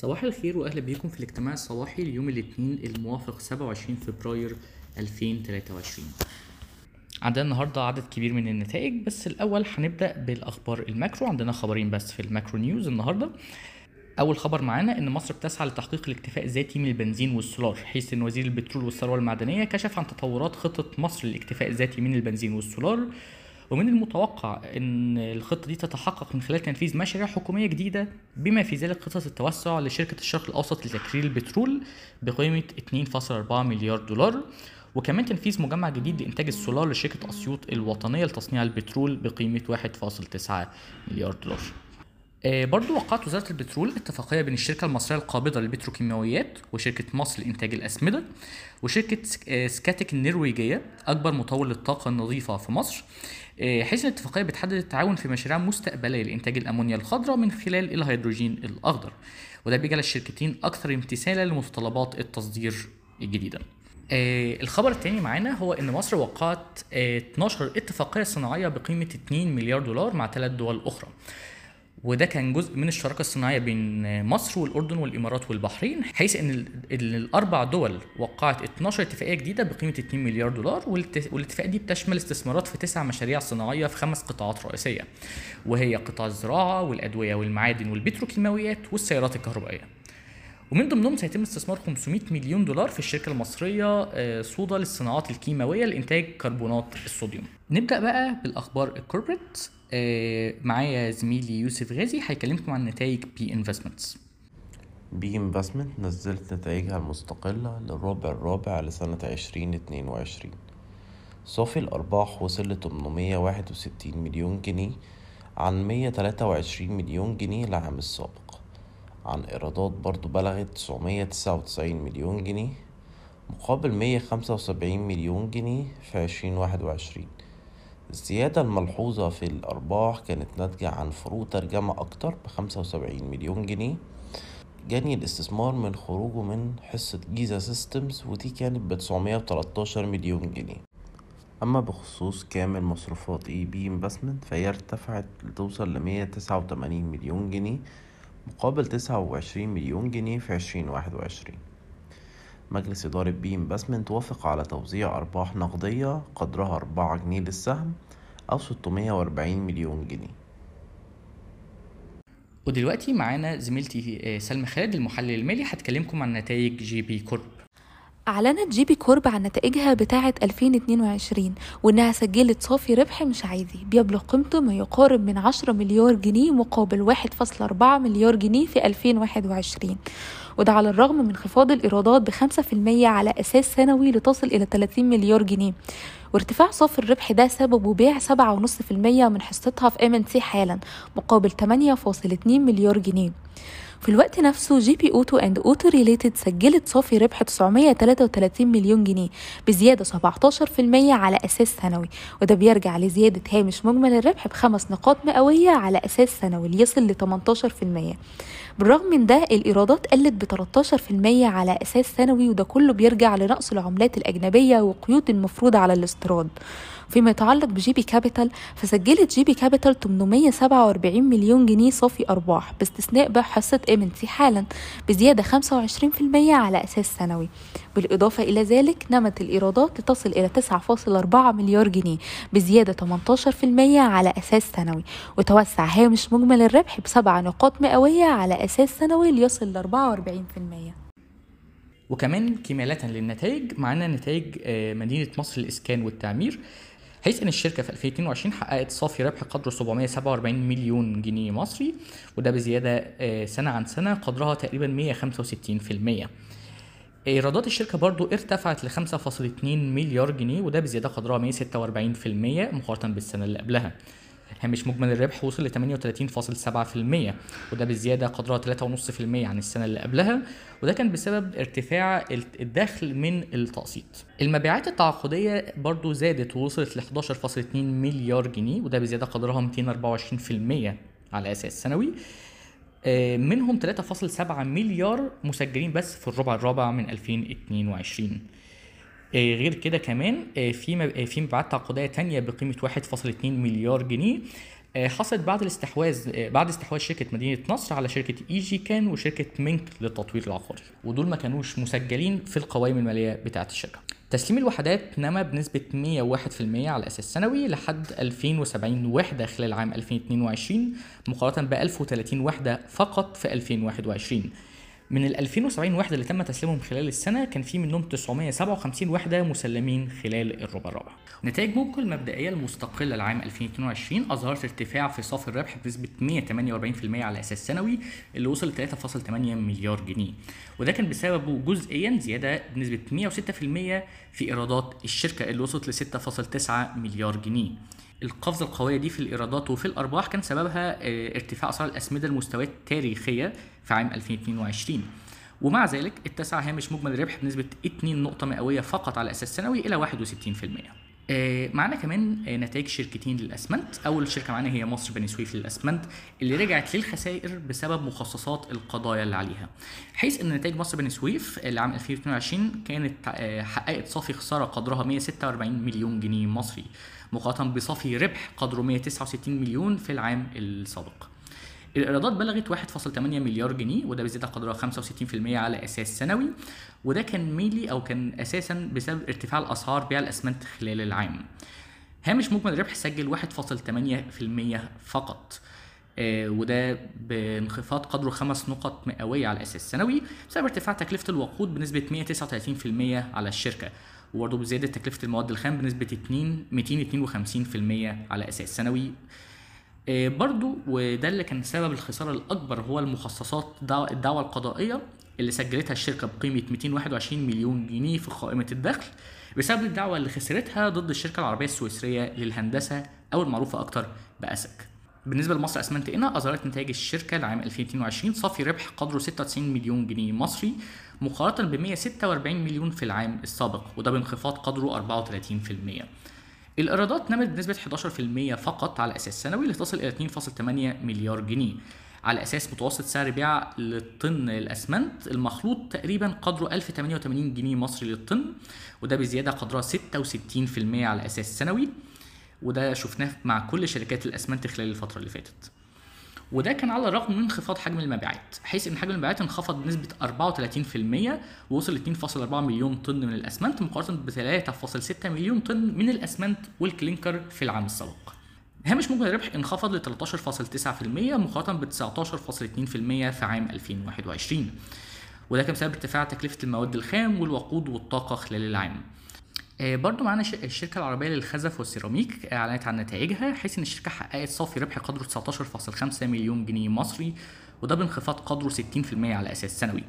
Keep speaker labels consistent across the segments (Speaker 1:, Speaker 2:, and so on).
Speaker 1: صباح الخير وأهلا بيكم في الاجتماع الصباحي ليوم الاثنين الموافق 27 فبراير 2023 عندنا النهارده عدد كبير من النتائج بس الأول هنبدأ بالأخبار ال macro. عندنا خبرين بس في ال macro news النهارده. أول خبر معانا إن مصر بتسعى لتحقيق الاكتفاء الذاتي من البنزين والسولار حيث إن وزير البترول والثروة المعدنية كشف عن تطورات خطة مصر للاكتفاء الذاتي من البنزين والسولار. ومن المتوقع إن الخطة دي تتحقق من خلال تنفيذ مشاريع حكومية جديدة بما في ذلك خطه التوسع لشركة الشرق الأوسط لتكرير البترول بقيمة 2.4 مليار دولار وكمان تنفيذ مجمع جديد لإنتاج السولار لشركة أسيوط الوطنية لتصنيع البترول بقيمة 1.9 مليار دولار. آه، برضو وقعت وزارة البترول اتفاقية بين الشركة المصرية القابضة للبتروكيماويات وشركة مصر لإنتاج الأسمدة وشركة آه، سكاتك النرويجية أكبر مطور للطاقة النظيفة في مصر. حيث الاتفاقية بتحدد التعاون في مشاريع مستقبلية لإنتاج الأمونيا الخضراء من خلال الهيدروجين الأخضر. وده بيجعل الشركتين أكثر امتثالا لمتطلبات التصدير الجديدة. آه الخبر الثاني معانا هو إن مصر وقعت آه 12 اتفاقية صناعية بقيمة 2 مليار دولار مع ثلاث دول أخرى. وده كان جزء من الشراكة الصناعية بين مصر والأردن والإمارات والبحرين حيث إن ال- ال- الأربع دول وقعت 12 اتفاقية جديدة بقيمة 2 مليار دولار والاتفاقية دي بتشمل استثمارات في تسع مشاريع صناعية في خمس قطاعات رئيسية وهي قطاع الزراعة والأدوية والمعادن والبتروكيماويات والسيارات الكهربائية. ومن ضمنهم سيتم استثمار 500 مليون دولار في الشركة المصرية آه، صودا للصناعات الكيماوية لإنتاج كربونات الصوديوم. نبدأ بقى بالأخبار ال corporate آه، معايا زميلي يوسف غازي هيكلمكم عن نتائج B Investments.
Speaker 2: B Investment نزلت نتائجها المستقلة للربع الرابع لسنة عشرين اتنين وعشرين صافي الأرباح وصل لتمنمية وستين مليون جنيه عن مية تلاتة وعشرين مليون جنيه العام السابق عن إيرادات برضو بلغت تسعمية تسعة وتسعين مليون جنيه مقابل مية خمسة وسبعين مليون جنيه في عشرين واحد وعشرين. الزيادة الملحوظة في الأرباح كانت ناتجة عن فروق ترجمة أكتر بخمسة مليون جنيه. جاني الاستثمار من خروجه من حصة جيزة سيستمز ودي كانت بتسعمية وتلاتاشر مليون جنيه. أما بخصوص كامل مصروفات B Investment فهي ارتفعت لتوصل لمية تسعة وتمانين مليون جنيه. مقابل تسعة وعشرين مليون جنيه في عشرين واحد وعشرين. مجلس إدارة B Investment وافق على توزيع أرباح نقدية قدرها أربعة جنيه للسهم أو ستمية وأربعين مليون جنيه.
Speaker 1: ودلوقتي معانا زميلتي آه، سلمى خالد المحلل المالي. هتكلمكم عن نتائج GB Corp.
Speaker 3: أعلنت GB Corp عن نتائجها بتاعة 2022 وإنها سجلت صافي ربح مش عادي. بيبلغ قيمته ما يقارب من 10 مليار جنيه مقابل 1.4 مليار جنيه في 2021 وده على الرغم من انخفاض الإيرادات ب 5% على أساس سنوي لتصل إلى 30 مليار جنيه. وارتفاع صافي الربح ده سببه بيع 7.5% من حصتها في MNT حالا مقابل 8.2 مليار جنيه. في الوقت نفسه GB Auto and Auto Related سجلت صافي ربح 933 مليون جنيه بزيادة 17% على أساس سنوي وده بيرجع لزيادة هامش مجمل الربح بخمس نقاط مئوية على أساس سنوي ليصل ل 18% بالرغم من ده الإيرادات قلت ب 13% على أساس سنوي وده كله بيرجع لنقص العملات الأجنبية وقيود المفروضه على الاستيراد. فيما يتعلق ب GB Capital فسجلت GB Capital 847 مليون جنيه صافي أرباح باستثناء بيع حصه MNT حالا بزياده 25% على أساس سنوي بالإضافة إلى ذلك نمت الإيرادات لتصل إلى 9.4 مليار جنيه بزيادة 18% على أساس سنوي وتوسع هامش مجمل الربح بسبع نقاط مئوية على أساس سنوي ليصل ل 44%
Speaker 1: وكمان كمالة للنتائج معانا نتائج آه، مدينة مصر للإسكان والتعمير. حيث ان الشركة في 2022 حققت صافي ربح قدره 747 مليون جنيه مصري وده بزيادة آه، سنة عن سنة قدرها تقريبا 165% إيرادات الشركة برضو ارتفعت ل 5.2 مليار جنيه وده بزيادة قدرها 146% مقارنة بالسنة اللي قبلها. هامش مجمل الربح وصل ل 38.7% وده بزيادة قدرها 3.5% عن السنة اللي قبلها وده كان بسبب ارتفاع الدخل من التقسيط. المبيعات التعاقدية برضو زادت ووصلت ل 11.2 مليار جنيه وده بزيادة قدرها 224% على أساس سنوي. آه، منهم 3.7 مليار مسجلين بس في الربع الرابع من 2022 آه، غير كده كمان آه، في آه، في مبيعات تعاقدية تانية بقيمة 1.2 مليار جنيه آه، حصلت بعد الاستحواذ آه، بعد استحواذ شركة مدينة نصر على شركة إي جي كان وشركة مينك للتطوير العقاري. ودول ما كانوش مسجلين في القوائم المالية بتاعه الشركة. تسليم الوحدات نما بنسبة 101% على أساس سنوي لحد 2070 وحدة خلال عام 2022 مقارنة ب 1030 وحدة فقط في 2021 من ال 2070 وحدة اللي تم تسليمهم خلال السنة كان في منهم 957 وحدة مسلمين خلال الربع الرابع. نتائج موبكو المبدئية المستقلة لعام 2022 أظهرت ارتفاع في صافي الربح بنسبة 148% على أساس سنوي اللي وصل ل 3.8 مليار جنيه وده كان بسببه جزئيا زيادة بنسبة 106% في إيرادات الشركة اللي وصلت ل 6.9 مليار جنيه. القفزة القوية دي في الإيرادات وفي الأرباح كان سببها آه، ارتفاع أسعار الأسمدة لمستويات تاريخية في عام 2022 ومع ذلك اتسع هامش مجمل الربح بنسبة 2 نقطة مئوية فقط على أساس سنوي إلى 61%. آه، معانا كمان آه، نتائج شركتين للأسمنت. أول شركة معانا هي مصر بني سويف للأسمنت اللي رجعت للخسائر بسبب مخصصات القضايا اللي عليها. حيث إن نتائج مصر بني سويف لعام 2022 كانت حققت صافي خسارة قدرها 146 مليون جنيه مصري. مقارنه بصافي ربح قدره 169 مليون في العام السابق. الإيرادات بلغت 1.8 مليار جنيه وده بزياده قدرها 65% على أساس سنوي وده كان ميلي أو كان أساسا بسبب ارتفاع الأسعار بيع الأسمنت خلال العام. هامش مجمل الربح سجل 1.8% فقط آه، وده بانخفاض قدره خمس نقط مئوية على أساس سنوي بسبب ارتفاع تكلفة الوقود بنسبة 139% على الشركة. وبرضه بزيادة تكلفة المواد الخام بنسبة 2 252% على أساس سنوي آه، برضو وده اللي كان سبب الخسارة الأكبر هو المخصصات دعوة الدعوة القضائية اللي سجلتها الشركة بقيمة 221 مليون جنيه في قائمة الدخل بسبب الدعوة اللي خسرتها ضد الشركة العربية السويسرية للهندسة أو المعروفة أكتر بأسك. بالنسبة لمصر أسمنت إنا أظهرت نتائج الشركة لعام 2022 صافي ربح قدره 96 مليون جنيه مصري مقارنة ب 146 مليون في العام السابق وده بانخفاض قدره 34% الإيرادات نمت بنسبة 11% فقط على أساس سنوي لتصل إلى 2.8 مليار جنيه. على أساس متوسط سعر بيع للطن الأسمنت المخلوط تقريبا قدره 1088 جنيه مصري للطن وده بزيادة قدرها 66% على أساس سنوي. وده شفناه مع كل شركات الأسمنت خلال الفترة اللي فاتت. وده كان على الرغم من انخفاض حجم المبيعات حيث إن حجم المبيعات انخفض بنسبة 34% ووصل ل 2.4 مليون طن من الأسمنت مقارنة ب 3.6 مليون طن من الأسمنت والكلينكر في العام السابق. هامش مجمل الربح انخفض ل 13.9% مقارنة ب 19.2% في عام 2021 وده كان بسبب ارتفاع تكلفة المواد الخام والوقود والطاقة خلال العام. برضو معانا الشركة العربية للخزف والسيراميك أعلنت عن نتائجها. حيث إن الشركة حققت صافي ربح قدره 19.5 مليون جنيه مصري وده بانخفاض قدره 60% على أساس سنوي.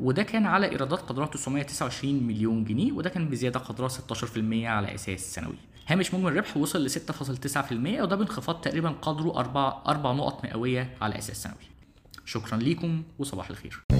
Speaker 1: وده كان على إيرادات قدرها 929 مليون جنيه وده كان بزيادة قدرها 16% على أساس سنوي. هامش مجمل الربح وصل ل 6.9% وده بانخفاض تقريبا قدره 4 4 نقط مئوية على أساس سنوي. شكرا ليكم وصباح الخير.